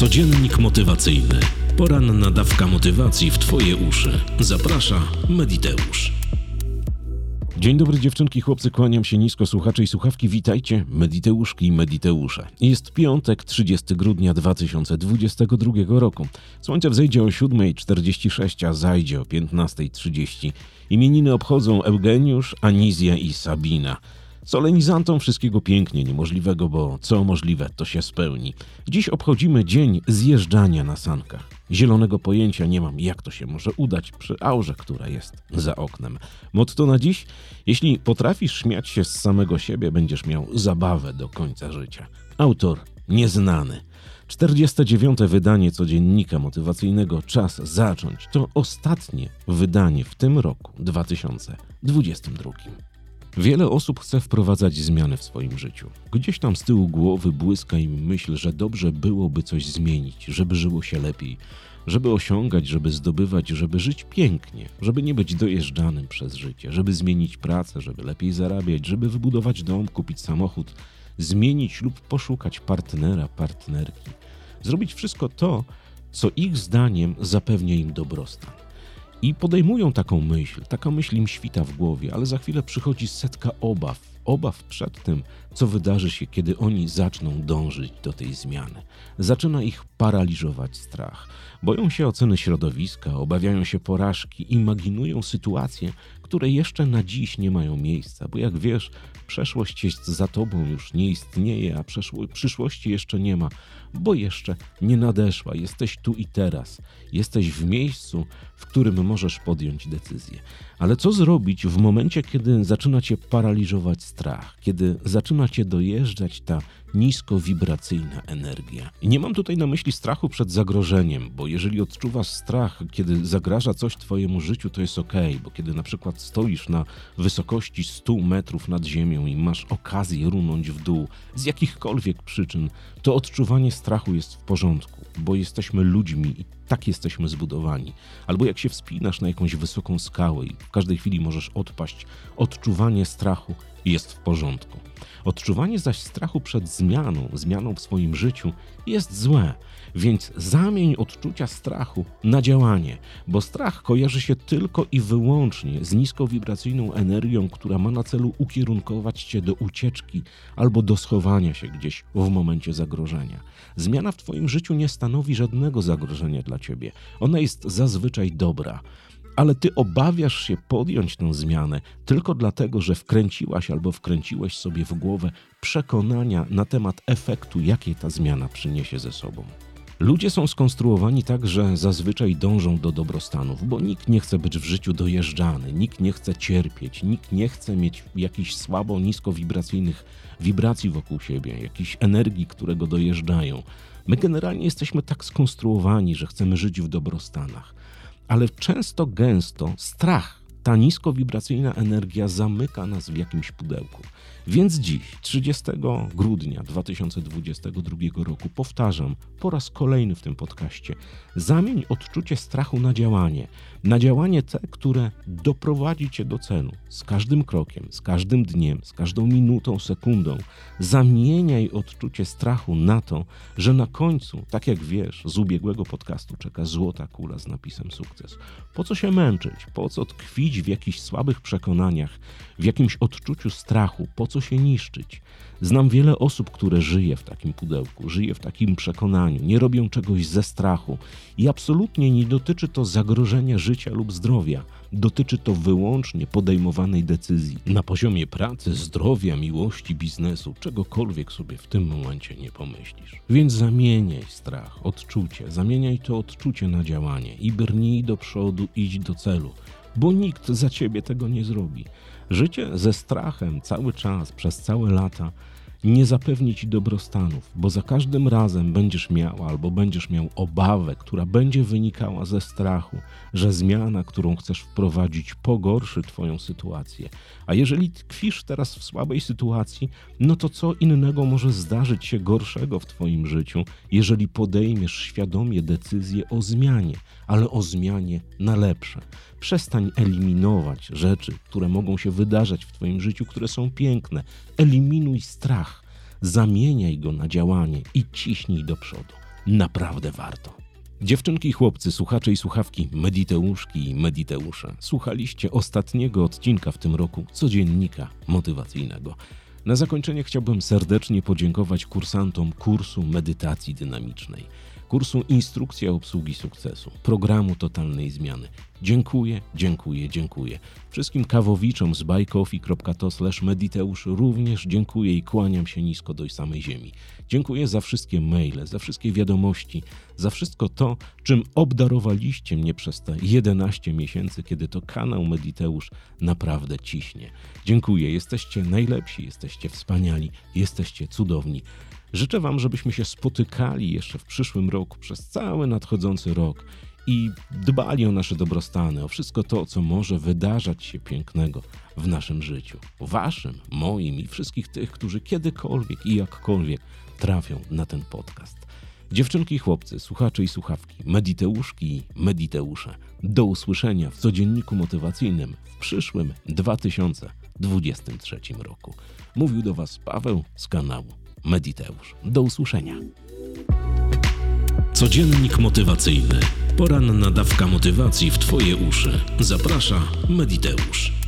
Codziennik motywacyjny. Poranna dawka motywacji w Twoje uszy. Zaprasza Mediteusz. Dzień dobry dziewczynki, chłopcy, kłaniam się nisko, słuchacze i słuchawki, witajcie, Mediteuszki i Mediteusze. Jest piątek, 30 grudnia 2022 roku. Słońce wzejdzie o 7.46, a zajdzie o 15.30. Imieniny obchodzą Eugeniusz, Anizja i Sabina. Solenizantom wszystkiego pięknie niemożliwego, bo co możliwe, to się spełni. Dziś obchodzimy dzień zjeżdżania na sankach. Zielonego pojęcia nie mam, jak to się może udać przy aurze, która jest za oknem. Motto na dziś: jeśli potrafisz śmiać się z samego siebie, będziesz miał zabawę do końca życia. Autor nieznany. 49. wydanie codziennika motywacyjnego Czas zacząć to ostatnie wydanie w tym roku 2022. Wiele osób chce wprowadzać zmiany w swoim życiu. Gdzieś tam z tyłu głowy błyska im myśl, że dobrze byłoby coś zmienić, żeby żyło się lepiej, żeby osiągać, żeby zdobywać, żeby żyć pięknie, żeby nie być dojeżdżanym przez życie, żeby zmienić pracę, żeby lepiej zarabiać, żeby wybudować dom, kupić samochód, zmienić lub poszukać partnera, partnerki. Zrobić wszystko to, co ich zdaniem zapewnia im dobrostan. I podejmują taką myśl, taka myśl im świta w głowie, ale za chwilę przychodzi setka obaw. Obaw przed tym, co wydarzy się, kiedy oni zaczną dążyć do tej zmiany. Zaczyna ich paraliżować strach. Boją się oceny środowiska, obawiają się porażki, imaginują sytuacje, które jeszcze na dziś nie mają miejsca, bo jak wiesz, przeszłość jest za tobą, już nie istnieje, a przyszłości jeszcze nie ma, bo jeszcze nie nadeszła. Jesteś tu i teraz. Jesteś w miejscu, w którym możesz podjąć decyzję. Ale co zrobić w momencie, kiedy zaczyna cię paraliżować strach, kiedy zaczyna cię dojeżdżać ta niskowibracyjna energia? I nie mam tutaj na myśli strachu przed zagrożeniem, bo jeżeli odczuwasz strach, kiedy zagraża coś twojemu życiu, to jest ok, bo kiedy na przykład stoisz na wysokości 100 metrów nad ziemią i masz okazję runąć w dół z jakichkolwiek przyczyn, to odczuwanie strachu jest w porządku, bo jesteśmy ludźmi i tak jesteśmy zbudowani. Albo jak się wspinasz na jakąś wysoką skałę i w każdej chwili możesz odpaść, odczuwanie strachu jest w porządku. Odczuwanie zaś strachu przed zmianą, zmianą w swoim życiu jest złe, więc zamień odczucia strachu na działanie, bo strach kojarzy się tylko i wyłącznie z niskowibracyjną energią, która ma na celu ukierunkować cię do ucieczki albo do schowania się gdzieś w momencie zagrożenia. Zmiana w twoim życiu nie stanowi żadnego zagrożenia dla ciebie. Ona jest zazwyczaj dobra ale ty obawiasz się podjąć tę zmianę tylko dlatego, że wkręciłaś albo wkręciłeś sobie w głowę przekonania na temat efektu, jakie ta zmiana przyniesie ze sobą. Ludzie są skonstruowani tak, że zazwyczaj dążą do dobrostanów, bo nikt nie chce być w życiu dojeżdżany, nikt nie chce cierpieć, nikt nie chce mieć jakichś słabo niskowibracyjnych wibracji wokół siebie, jakiejś energii, które go dojeżdżają. My generalnie jesteśmy tak skonstruowani, że chcemy żyć w dobrostanach ale często gęsto strach, ta niskowibracyjna energia zamyka nas w jakimś pudełku. Więc dziś, 30 grudnia 2022 roku, powtarzam po raz kolejny w tym podcaście: zamień odczucie strachu na działanie. Na działanie te, które doprowadzi cię do celu. Z każdym krokiem, z każdym dniem, z każdą minutą, sekundą. Zamieniaj odczucie strachu na to, że na końcu, tak jak wiesz, z ubiegłego podcastu czeka złota kula z napisem sukces. Po co się męczyć? Po co tkwić w jakichś słabych przekonaniach, w jakimś odczuciu strachu? Po co się niszczyć? Znam wiele osób, które żyje w takim pudełku, żyje w takim przekonaniu, nie robią czegoś ze strachu i absolutnie nie dotyczy to zagrożenia życia lub zdrowia. Dotyczy to wyłącznie podejmowanej decyzji na poziomie pracy, zdrowia, miłości, biznesu, czegokolwiek sobie w tym momencie nie pomyślisz. Więc zamieniaj strach, odczucie, zamieniaj to odczucie na działanie i brnij do przodu, idź do celu, bo nikt za ciebie tego nie zrobi. Życie ze strachem cały czas, przez całe lata nie zapewni ci dobrostanów, bo za każdym razem będziesz miał albo będziesz miał obawę, która będzie wynikała ze strachu, że zmiana, którą chcesz wprowadzić, pogorszy twoją sytuację. A jeżeli tkwisz teraz w słabej sytuacji, no to co innego może zdarzyć się gorszego w twoim życiu, jeżeli podejmiesz świadomie decyzję o zmianie, ale o zmianie na lepsze. Przestań eliminować rzeczy, które mogą się wydarzać w Twoim życiu, które są piękne. Eliminuj strach, zamieniaj go na działanie i ciśnij do przodu. naprawdę warto. Dziewczynki chłopcy, słuchacze i słuchawki, mediteuszki i mediteusze, słuchaliście ostatniego odcinka w tym roku codziennika motywacyjnego. Na zakończenie chciałbym serdecznie podziękować kursantom kursu medytacji dynamicznej, kursu Instrukcja obsługi sukcesu, programu totalnej zmiany. Dziękuję, dziękuję, dziękuję. Wszystkim kawowiczom z buycoffee.to mediteusz również dziękuję i kłaniam się nisko do samej ziemi. Dziękuję za wszystkie maile, za wszystkie wiadomości, za wszystko to, czym obdarowaliście mnie przez te 11 miesięcy, kiedy to kanał Mediteusz naprawdę ciśnie. Dziękuję, jesteście najlepsi, jesteście wspaniali, jesteście cudowni. Życzę Wam, żebyśmy się spotykali jeszcze w przyszłym roku, przez cały nadchodzący rok i dbali o nasze dobrostany, o wszystko to, co może wydarzać się pięknego w naszym życiu. Waszym, moim i wszystkich tych, którzy kiedykolwiek i jakkolwiek trafią na ten podcast. Dziewczynki i chłopcy, słuchacze i słuchawki, mediteuszki i mediteusze, do usłyszenia w codzienniku motywacyjnym w przyszłym 2023 roku. Mówił do Was Paweł z kanału Mediteusz. Do usłyszenia. Codziennik motywacyjny. Poranna dawka motywacji w Twoje uszy. Zaprasza Mediteusz.